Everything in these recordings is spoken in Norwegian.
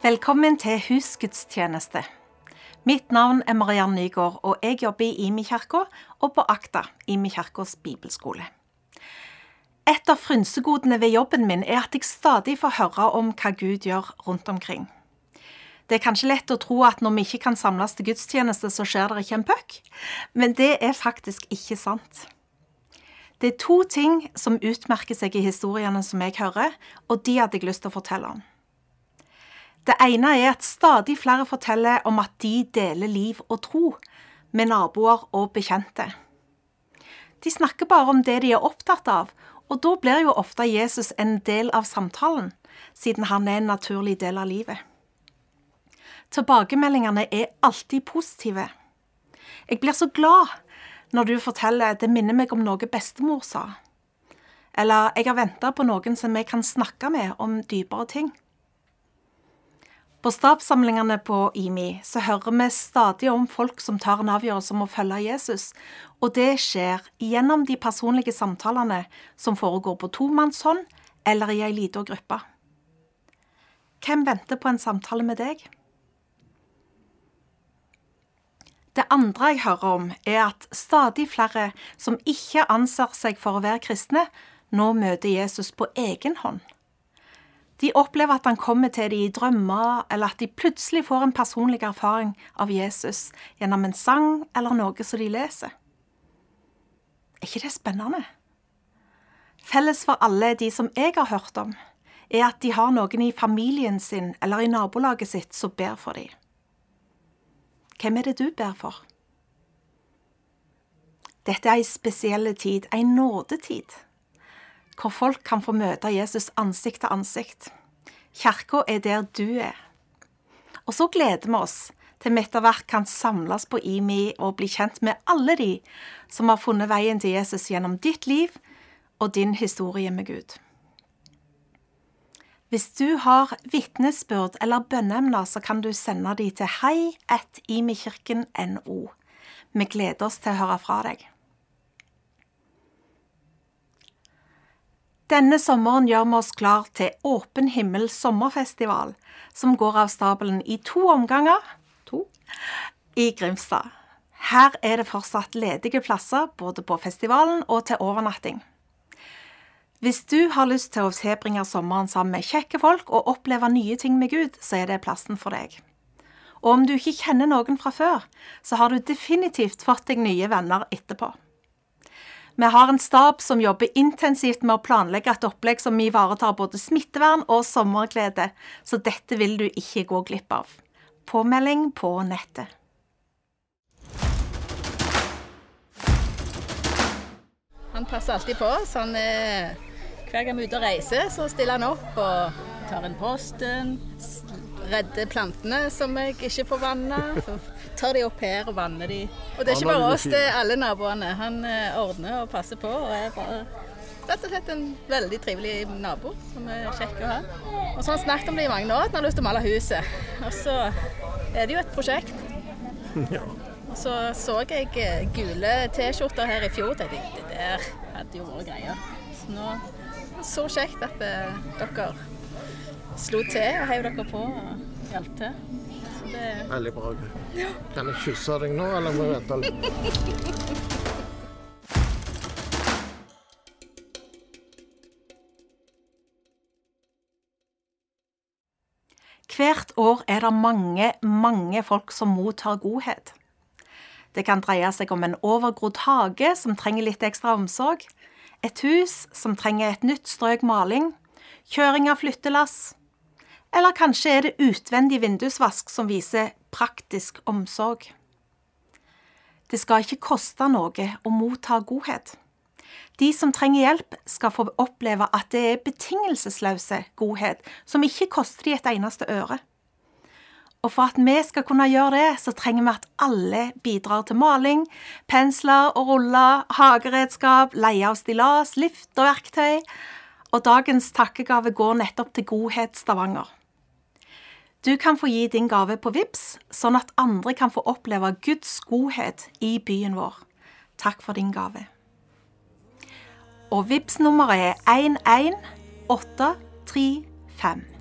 Velkommen til husgudstjeneste. Mitt navn er Mariann Nygaard, og jeg jobber i Imi-kirka og på Akta, Imi-kirkas bibelskole. Et av frynsegodene ved jobben min er at jeg stadig får høre om hva Gud gjør rundt omkring. Det er kanskje lett å tro at når vi ikke kan samles til gudstjeneste, så skjer det ikke en puck, men det er faktisk ikke sant. Det er to ting som utmerker seg i historiene som jeg hører, og de hadde jeg lyst til å fortelle om. Det ene er at stadig flere forteller om at de deler liv og tro med naboer og bekjente. De snakker bare om det de er opptatt av, og da blir jo ofte Jesus en del av samtalen, siden han er en naturlig del av livet. Tilbakemeldingene er alltid positive. Jeg blir så glad når du forteller 'det minner meg om noe bestemor sa', eller 'jeg har venta på noen som jeg kan snakke med om dypere ting'. På stabssamlingene på IMI så hører vi stadig om folk som tar en avgjørelse om å følge Jesus, og det skjer gjennom de personlige samtalene som foregår på tomannshånd eller i ei lita gruppe. Hvem venter på en samtale med deg? Det andre jeg hører om, er at stadig flere som ikke anser seg for å være kristne, nå møter Jesus på egen hånd. De opplever at han kommer til dem i drømmer, eller at de plutselig får en personlig erfaring av Jesus gjennom en sang eller noe som de leser. Er ikke det spennende? Felles for alle de som jeg har hørt om, er at de har noen i familien sin eller i nabolaget sitt som ber for dem. Hvem er det du ber for? Dette er ei spesiell tid, ei nådetid hvor folk kan få møte Jesus ansikt til ansikt. Kirka er der du er. Og så gleder vi oss til vi etter hvert kan samles på IMI og bli kjent med alle de som har funnet veien til Jesus gjennom ditt liv og din historie med Gud. Hvis du har vitnesbyrd eller bønneemner, så kan du sende de til hei.imikirken.no. Vi gleder oss til å høre fra deg. Denne sommeren gjør vi oss klar til Åpen himmel sommerfestival, som går av stabelen i to omganger to, i Grimstad. Her er det fortsatt ledige plasser både på festivalen og til overnatting. Hvis du har lyst til å tilbringe sommeren sammen med kjekke folk og oppleve nye ting med Gud, så er det plassen for deg. Og om du ikke kjenner noen fra før, så har du definitivt fått deg nye venner etterpå. Vi har en stab som jobber intensivt med å planlegge et opplegg som ivaretar både smittevern og sommerglede, så dette vil du ikke gå glipp av. Påmelding på nettet. Han passer alltid på, han er, hver gang vi er ute og reiser, så stiller han opp og tar inn posten, redder plantene som jeg ikke får vanna tar de opp her og vanner de. Og det er ikke bare oss, det er alle naboene. Han eh, ordner og passer på og er bare rett og slett en veldig trivelig nabo som er kjekk å ha. Og så har han snakket om det i mange år, at han har lyst til å male huset. Og så er det jo et prosjekt. Ja. Og så så jeg eh, gule T-skjorter her i fjor, tenkte jeg det der hadde jo vært greia. Så nå så kjekt at eh, dere slo til og heiv dere på og hjalp til. Det... Veldig bra. Ja. Kan jeg kysse deg nå, eller må jeg vente litt? Hvert år er det mange, mange folk som mottar godhet. Det kan dreie seg om en overgrodd hage som trenger litt ekstra omsorg, et hus som trenger et nytt strøk maling, kjøring av flyttelass, eller kanskje er det utvendig vindusvask som viser praktisk omsorg. Det skal ikke koste noe å motta godhet. De som trenger hjelp, skal få oppleve at det er betingelsesløse godhet som ikke koster de et eneste øre. Og for at vi skal kunne gjøre det, så trenger vi at alle bidrar til maling, pensler og ruller, hageredskap, leie av stillas, lift og verktøy. Og dagens takkegave går nettopp til Godhet Stavanger. Du kan få gi din gave på VIPS, sånn at andre kan få oppleve Guds godhet i byen vår. Takk for din gave. Og VIPS nummeret er 11835.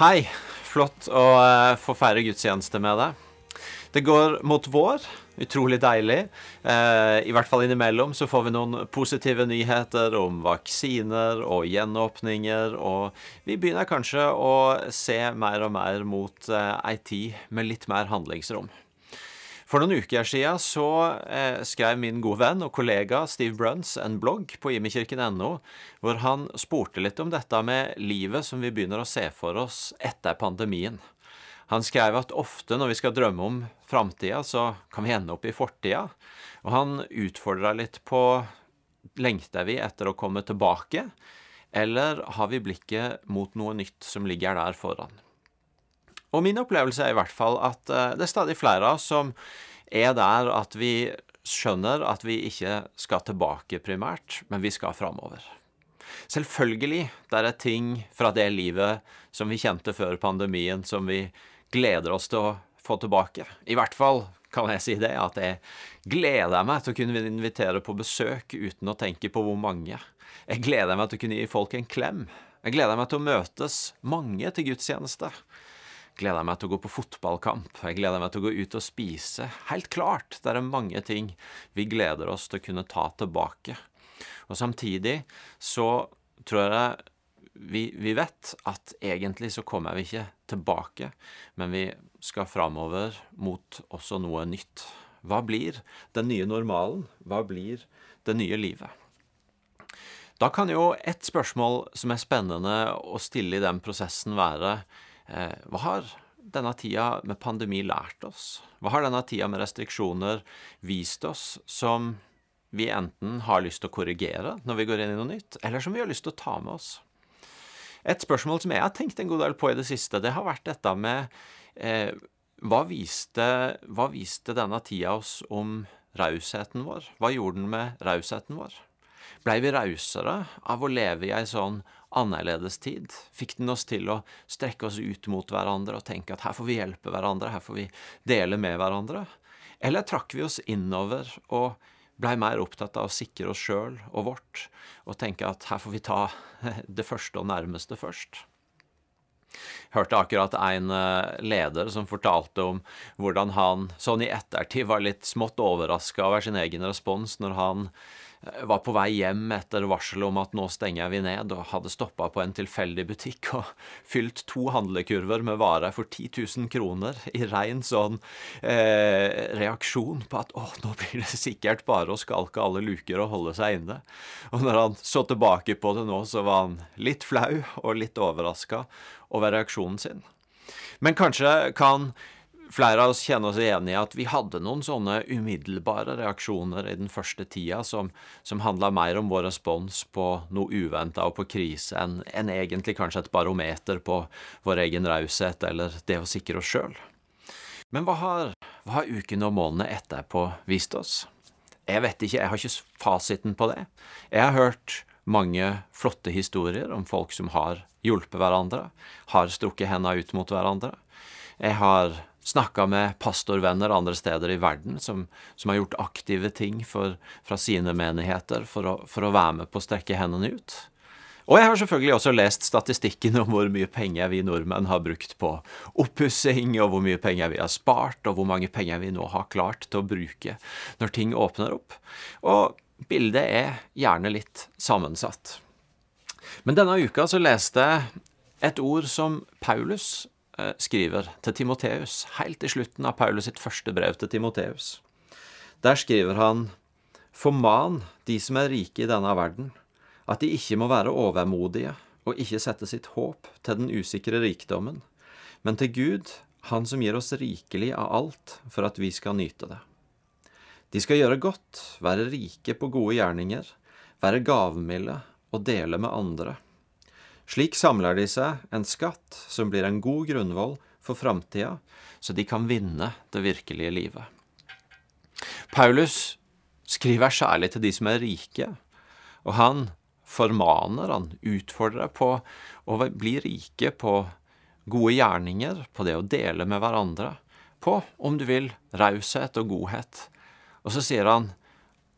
Hei. Flott å eh, få feire gudstjeneste med deg. Det går mot vår. Utrolig deilig. Eh, I hvert fall innimellom så får vi noen positive nyheter om vaksiner og gjenåpninger, og vi begynner kanskje å se mer og mer mot eh, ei tid med litt mer handlingsrom. For noen uker siden så eh, skrev min gode venn og kollega Steve Bruns en blogg på imekirken.no, hvor han spurte litt om dette med livet som vi begynner å se for oss etter pandemien. Han skrev at ofte når vi skal drømme om framtida, så kan vi ende opp i fortida. Og han utfordra litt på lengter vi etter å komme tilbake, eller har vi blikket mot noe nytt som ligger der foran? Og min opplevelse er i hvert fall at eh, det er stadig flere av oss som er der at vi skjønner at vi ikke skal tilbake primært, men vi skal framover. Selvfølgelig det er ting fra det livet som vi kjente før pandemien, som vi gleder oss til å få tilbake. I hvert fall kan jeg si det, at jeg gleder meg til å kunne invitere på besøk uten å tenke på hvor mange. Jeg gleder meg til å kunne gi folk en klem. Jeg gleder meg til å møtes mange til gudstjeneste gleder jeg meg til å gå på fotballkamp. Jeg gleder meg til å gå ut og spise. Helt klart, det er mange ting vi gleder oss til å kunne ta tilbake. Og samtidig så tror jeg vi, vi vet at egentlig så kommer vi ikke tilbake, men vi skal framover mot også noe nytt. Hva blir den nye normalen? Hva blir det nye livet? Da kan jo et spørsmål som er spennende å stille i den prosessen, være hva har denne tida med pandemi lært oss? Hva har denne tida med restriksjoner vist oss som vi enten har lyst til å korrigere når vi går inn i noe nytt, eller som vi har lyst til å ta med oss? Et spørsmål som jeg har tenkt en god del på i det siste, det har vært dette med eh, hva, viste, hva viste denne tida oss om rausheten vår? Hva gjorde den med rausheten vår? Blei vi rausere av å leve i ei sånn annerledes tid? Fikk den oss til å strekke oss ut mot hverandre og tenke at her får vi hjelpe hverandre, her får vi dele med hverandre? Eller trakk vi oss innover og blei mer opptatt av å sikre oss sjøl og vårt, og tenke at her får vi ta det første og nærmeste først? hørte akkurat en eh, leder som fortalte om hvordan han sånn i ettertid var litt smått overraska over sin egen respons når han var på vei hjem etter varsel om at nå stenger vi ned, og hadde stoppa på en tilfeldig butikk og fylt to handlekurver med varer for 10 000 kroner i rein sånn eh, reaksjon på at å, nå blir det sikkert bare å skalke alle luker og holde seg inne. Og når han så tilbake på det nå, så var han litt flau og litt overraska over reaksjonen sin. Men kanskje kan flere av oss kjenner oss igjen i at vi hadde noen sånne umiddelbare reaksjoner i den første tida som, som handla mer om vår respons på noe uventa og på krise enn en egentlig kanskje et barometer på vår egen raushet eller det å sikre oss sjøl. Men hva har, hva har ukene og månedene etterpå vist oss? Jeg vet ikke, jeg har ikke fasiten på det. Jeg har hørt mange flotte historier om folk som har hjulpet hverandre, har strukket hendene ut mot hverandre. Jeg har snakka med pastorvenner andre steder i verden som, som har gjort aktive ting for, fra sine menigheter for å, for å, være med på å strekke hendene ut. Og jeg har selvfølgelig også lest statistikken om hvor mye penger vi nordmenn har brukt på oppussing, og hvor mye penger vi har spart, og hvor mange penger vi nå har klart til å bruke når ting åpner opp. Og bildet er gjerne litt sammensatt. Men denne uka så leste jeg et ord som Paulus skriver til Timoteus, helt i slutten av Paulus sitt første brev til Timoteus. Der skriver han Forman de som er rike i denne verden, at de ikke må være overmodige og ikke sette sitt håp til den usikre rikdommen, men til Gud, Han som gir oss rikelig av alt for at vi skal nyte det. De skal gjøre godt, være rike på gode gjerninger, være gavmilde og dele med andre slik samler de seg en skatt som blir en god grunnvoll for framtida, så de kan vinne det virkelige livet. Paulus skriver særlig til de som er rike, og han formaner, han utfordrer på å bli rike på gode gjerninger, på det å dele med hverandre, på, om du vil, raushet og godhet. Og så sier han,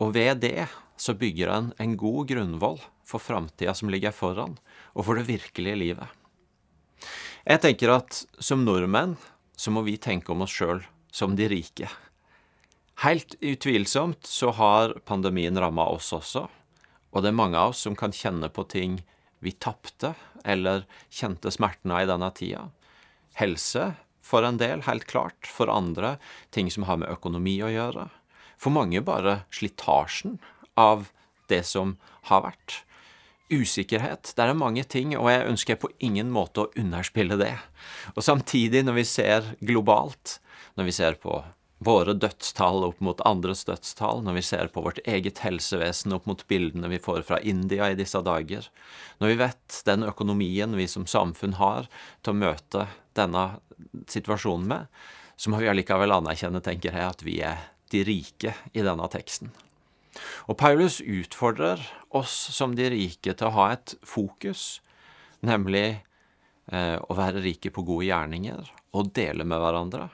og ved det så bygger han en god grunnvoll for framtida som ligger foran, og for det virkelige livet. Jeg tenker at som nordmenn så må vi tenke om oss sjøl som de rike. Helt utvilsomt så har pandemien ramma oss også, og det er mange av oss som kan kjenne på ting vi tapte, eller kjente smerten av i denne tida. Helse for en del, helt klart. For andre ting som har med økonomi å gjøre. For mange bare slitasjen av det som har vært. Usikkerhet. Det er mange ting, og jeg ønsker på ingen måte å underspille det. Og samtidig, når vi ser globalt, når vi ser på våre dødstall opp mot andres dødstall, når vi ser på vårt eget helsevesen opp mot bildene vi får fra India i disse dager, når vi vet den økonomien vi som samfunn har til å møte denne situasjonen med, så må vi allikevel anerkjenne, tenker jeg, at vi er de rike i denne teksten. Og Paulus utfordrer oss som de rike til å ha et fokus, nemlig eh, å være rike på gode gjerninger og dele med hverandre.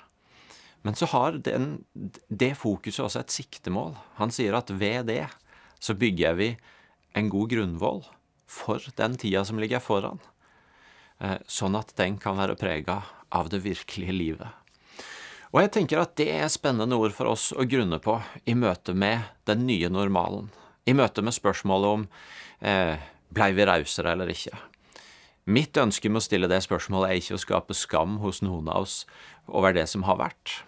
Men så har den, det fokuset også et siktemål. Han sier at ved det så bygger vi en god grunnvoll for den tida som ligger foran, eh, sånn at den kan være prega av det virkelige livet. Og jeg tenker at det er spennende ord for oss å grunne på i møte med den nye normalen. I møte med spørsmålet om eh, blei vi rausere eller ikke. Mitt ønske med å stille det spørsmålet er ikke å skape skam hos noen av oss over det som har vært.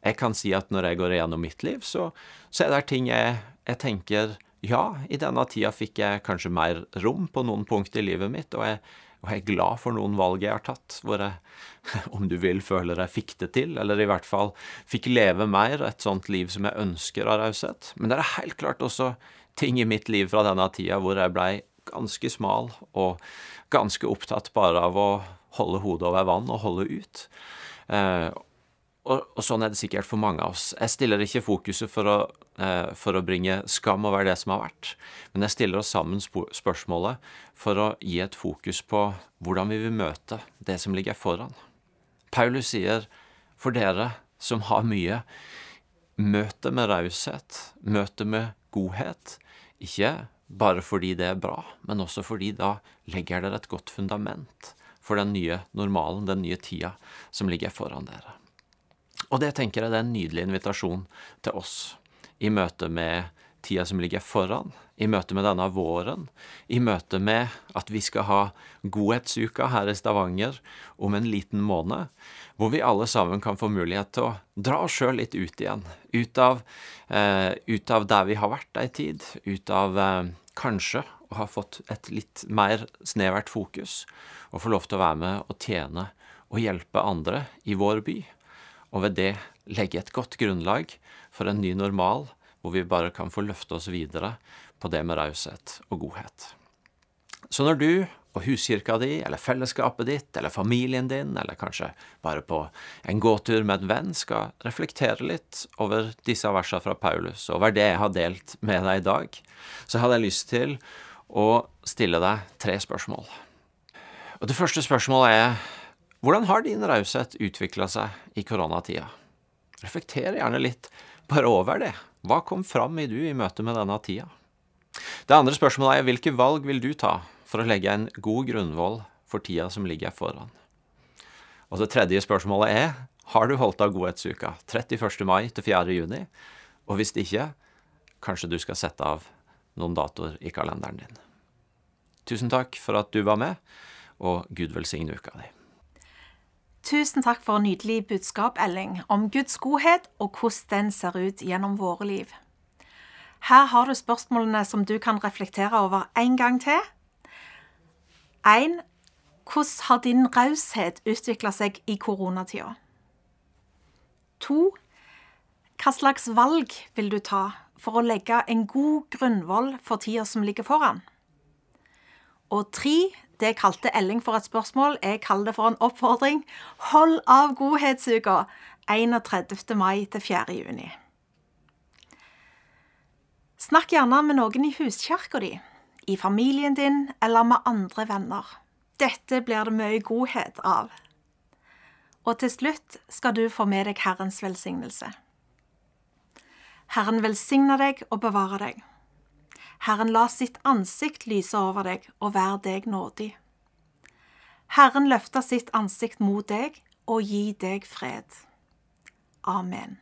Jeg kan si at når jeg går igjennom mitt liv, så, så er det ting jeg, jeg, tenker Ja, i denne tida fikk jeg kanskje mer rom på noen punkt i livet mitt, og jeg, og jeg er glad for noen valg jeg har tatt, hvor jeg, om du vil, føler jeg fikk det til, eller i hvert fall fikk leve mer et sånt liv som jeg ønsker av raushet. Men det er helt klart også ting i mitt liv fra denne tida hvor jeg blei ganske smal og ganske opptatt bare av å holde hodet over vann og holde ut. Eh, og, og, sånn er det sikkert for mange av oss. Jeg stiller ikke fokuset for å, eh, for å bringe skam over det som har vært, men jeg stiller oss sammen spørsmålet for å gi et fokus på hvordan vi vil møte det som ligger foran. Paulus sier, for dere som har mye, møt det med raushet, møt det med godhet. Ikke bare fordi det er bra, men også fordi da legger dere et godt fundament for den nye normalen, den nye tida som ligger foran dere. Og det tenker jeg det er en nydelig invitasjon til oss i møte med tida som ligger foran, i møte med denne våren, i møte med at vi skal ha Godhetsuka her i Stavanger om en liten måned, hvor vi alle sammen kan få mulighet til å dra oss sjøl litt ut igjen. Ut av, eh, ut av, der vi har vært ei tid, ut av eh, kanskje å ha fått et litt mer snevert fokus, og få lov til å være med og tjene og hjelpe andre i vår by og ved det legge et godt grunnlag for en ny normal, hvor vi bare kan få løfte oss videre på det med raushet og godhet. Så når du og huskirka di, eller fellesskapet ditt, eller familien din, eller kanskje bare på en gåtur med en venn, skal reflektere litt over disse versene fra Paulus, over det jeg har delt med deg i dag, så hadde jeg lyst til å stille deg tre spørsmål. Og Det første spørsmålet er hvordan har din raushet utvikla seg i koronatida? Reflekter gjerne litt bare over det. Hva kom fram i du i møte med denne tida? Det andre spørsmålet er hvilke valg vil du ta for å legge en god grunnvoll for tida som ligger foran? Og det tredje spørsmålet er har du holdt av godhetsuka 31. mai til 4. juni? Og hvis ikke, kanskje du skal sette av noen datoer i kalenderen din. Tusen takk for at du var med, og Gud velsigne uka di. Tusen takk for nydelig budskap, Elling, om Guds godhet og hvordan den ser ut gjennom våre liv. Her har du spørsmålene som du kan reflektere over en gang til. 1. Hvordan har din raushet utvikla seg i koronatida? 2. Hva slags valg vil du ta for å legge en god grunnvoll for tida som ligger foran? Og 3. Det kalte Elling for et spørsmål, jeg kaller det for en oppfordring. Hold av godhetsuka 31. mai til 4. juni. Snakk gjerne med noen i huskirka di, i familien din eller med andre venner. Dette blir det mye godhet av. Og til slutt skal du få med deg Herrens velsignelse. Herren velsigne deg og bevare deg. Herren la sitt ansikt lyse over deg og være deg nådig. Herren løfter sitt ansikt mot deg og gi deg fred. Amen.